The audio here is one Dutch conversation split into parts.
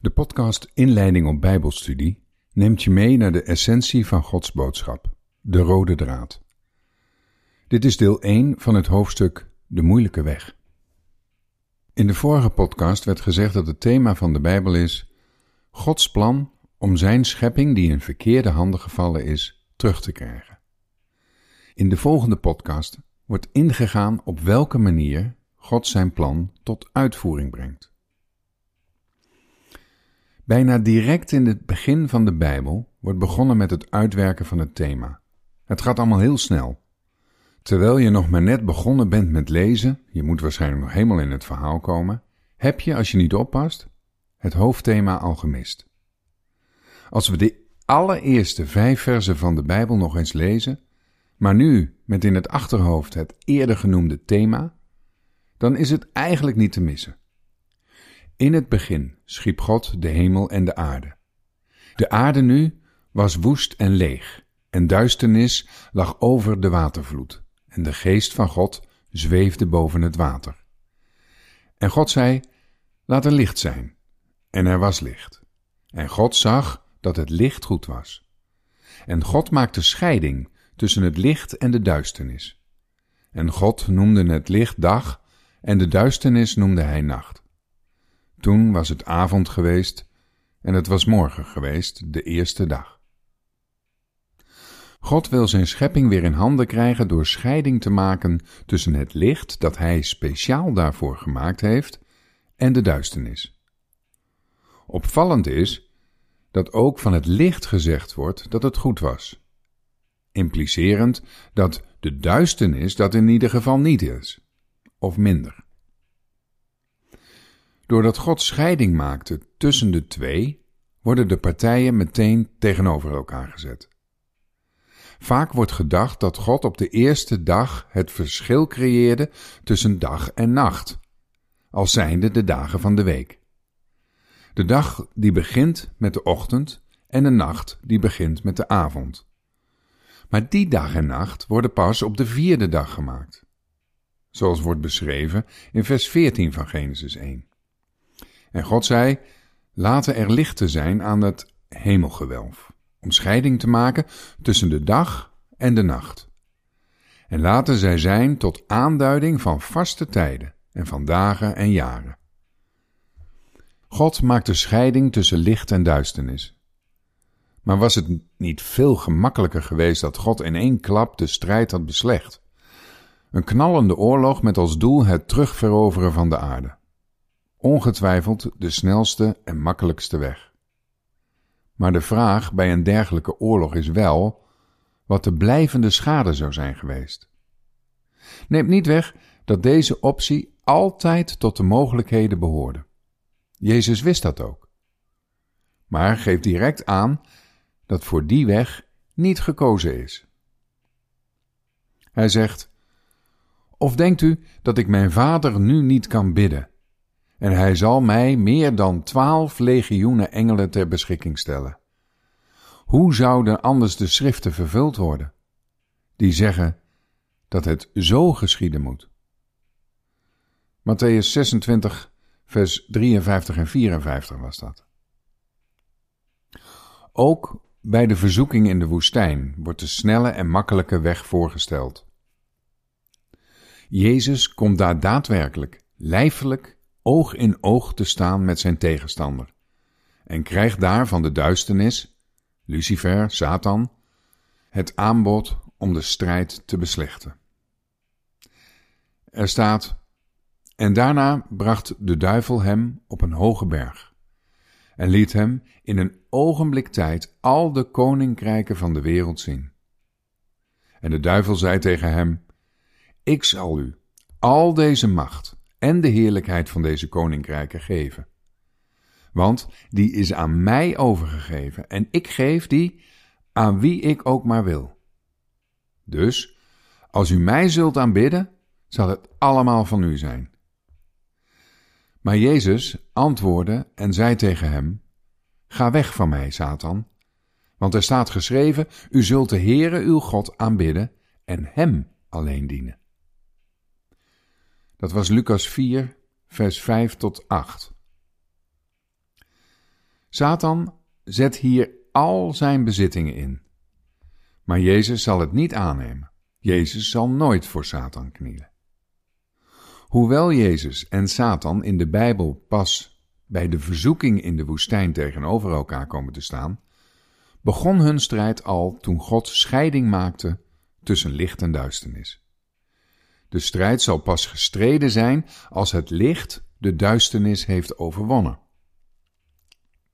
De podcast Inleiding op Bijbelstudie neemt je mee naar de essentie van Gods boodschap, de rode draad. Dit is deel 1 van het hoofdstuk De moeilijke weg. In de vorige podcast werd gezegd dat het thema van de Bijbel is Gods plan om zijn schepping die in verkeerde handen gevallen is, terug te krijgen. In de volgende podcast wordt ingegaan op welke manier God zijn plan tot uitvoering brengt. Bijna direct in het begin van de Bijbel wordt begonnen met het uitwerken van het thema. Het gaat allemaal heel snel. Terwijl je nog maar net begonnen bent met lezen, je moet waarschijnlijk nog helemaal in het verhaal komen, heb je, als je niet oppast, het hoofdthema al gemist. Als we de allereerste vijf versen van de Bijbel nog eens lezen, maar nu met in het achterhoofd het eerder genoemde thema, dan is het eigenlijk niet te missen. In het begin schiep God de hemel en de aarde. De aarde nu was woest en leeg, en duisternis lag over de watervloed, en de geest van God zweefde boven het water. En God zei: Laat er licht zijn. En er was licht. En God zag dat het licht goed was. En God maakte scheiding tussen het licht en de duisternis. En God noemde het licht dag, en de duisternis noemde hij nacht. Toen was het avond geweest en het was morgen geweest, de eerste dag. God wil zijn schepping weer in handen krijgen door scheiding te maken tussen het licht dat hij speciaal daarvoor gemaakt heeft en de duisternis. Opvallend is dat ook van het licht gezegd wordt dat het goed was, implicerend dat de duisternis dat in ieder geval niet is, of minder. Doordat God scheiding maakte tussen de twee, worden de partijen meteen tegenover elkaar gezet. Vaak wordt gedacht dat God op de eerste dag het verschil creëerde tussen dag en nacht, als zijnde de dagen van de week. De dag die begint met de ochtend en de nacht die begint met de avond. Maar die dag en nacht worden pas op de vierde dag gemaakt, zoals wordt beschreven in vers 14 van Genesis 1. En God zei: Laten er lichten zijn aan het hemelgewelf, om scheiding te maken tussen de dag en de nacht. En laten zij zijn tot aanduiding van vaste tijden en van dagen en jaren. God maakte scheiding tussen licht en duisternis. Maar was het niet veel gemakkelijker geweest dat God in één klap de strijd had beslecht? Een knallende oorlog met als doel het terugveroveren van de aarde ongetwijfeld de snelste en makkelijkste weg. Maar de vraag bij een dergelijke oorlog is wel wat de blijvende schade zou zijn geweest. Neemt niet weg dat deze optie altijd tot de mogelijkheden behoorde. Jezus wist dat ook. Maar geeft direct aan dat voor die weg niet gekozen is. Hij zegt: Of denkt u dat ik mijn vader nu niet kan bidden en hij zal mij meer dan twaalf legioenen engelen ter beschikking stellen. Hoe zouden anders de schriften vervuld worden, die zeggen dat het zo geschieden moet? Matthäus 26, vers 53 en 54 was dat. Ook bij de verzoeking in de woestijn wordt de snelle en makkelijke weg voorgesteld. Jezus komt daar daadwerkelijk, lijfelijk oog in oog te staan met zijn tegenstander en krijgt daar van de duisternis, Lucifer, Satan, het aanbod om de strijd te beslechten. Er staat: En daarna bracht de duivel hem op een hoge berg en liet hem in een ogenblik tijd al de koninkrijken van de wereld zien. En de duivel zei tegen hem: Ik zal u al deze macht en de heerlijkheid van deze koninkrijken geven. Want die is aan mij overgegeven en ik geef die aan wie ik ook maar wil. Dus, als u mij zult aanbidden, zal het allemaal van u zijn. Maar Jezus antwoordde en zei tegen hem: Ga weg van mij, Satan, want er staat geschreven: U zult de Heere uw God aanbidden en Hem alleen dienen. Dat was Lucas 4, vers 5 tot 8. Satan zet hier al zijn bezittingen in. Maar Jezus zal het niet aannemen. Jezus zal nooit voor Satan knielen. Hoewel Jezus en Satan in de Bijbel pas bij de verzoeking in de woestijn tegenover elkaar komen te staan, begon hun strijd al toen God scheiding maakte tussen licht en duisternis. De strijd zal pas gestreden zijn als het licht de duisternis heeft overwonnen.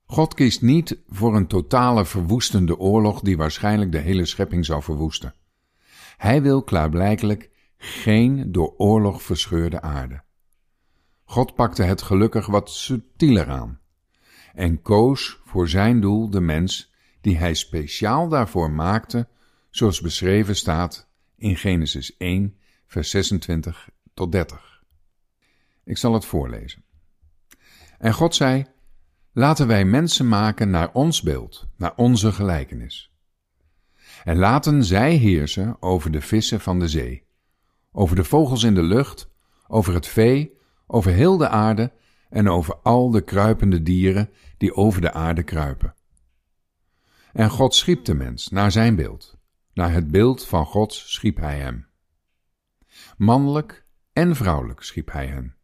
God kiest niet voor een totale verwoestende oorlog die waarschijnlijk de hele schepping zou verwoesten. Hij wil klaarblijkelijk geen door oorlog verscheurde aarde. God pakte het gelukkig wat subtieler aan en koos voor zijn doel de mens die hij speciaal daarvoor maakte, zoals beschreven staat in Genesis 1, vers 26 tot 30. Ik zal het voorlezen. En God zei: Laten wij mensen maken naar ons beeld, naar onze gelijkenis. En laten zij heersen over de vissen van de zee, over de vogels in de lucht, over het vee, over heel de aarde en over al de kruipende dieren die over de aarde kruipen. En God schiep de mens naar zijn beeld. Naar het beeld van God schiep hij hem. Mannelijk en vrouwelijk schiep hij hen.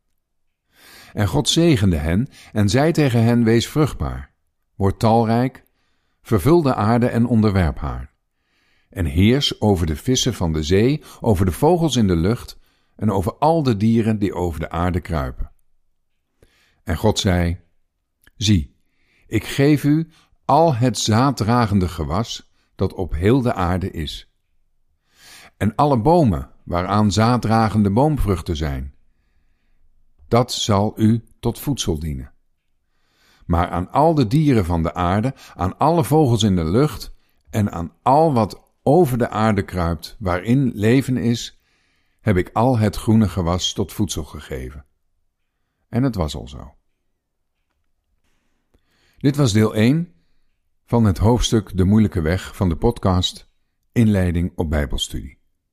En God zegende hen en zei tegen hen: Wees vruchtbaar, word talrijk, vervul de aarde en onderwerp haar. En heers over de vissen van de zee, over de vogels in de lucht en over al de dieren die over de aarde kruipen. En God zei: Zie, ik geef u al het zaaddragende gewas dat op heel de aarde is. En alle bomen waaraan zaaddragende boomvruchten zijn, dat zal u tot voedsel dienen. Maar aan al de dieren van de aarde, aan alle vogels in de lucht en aan al wat over de aarde kruipt, waarin leven is, heb ik al het groene gewas tot voedsel gegeven. En het was al zo. Dit was deel 1 van het hoofdstuk De moeilijke weg van de podcast Inleiding op Bijbelstudie.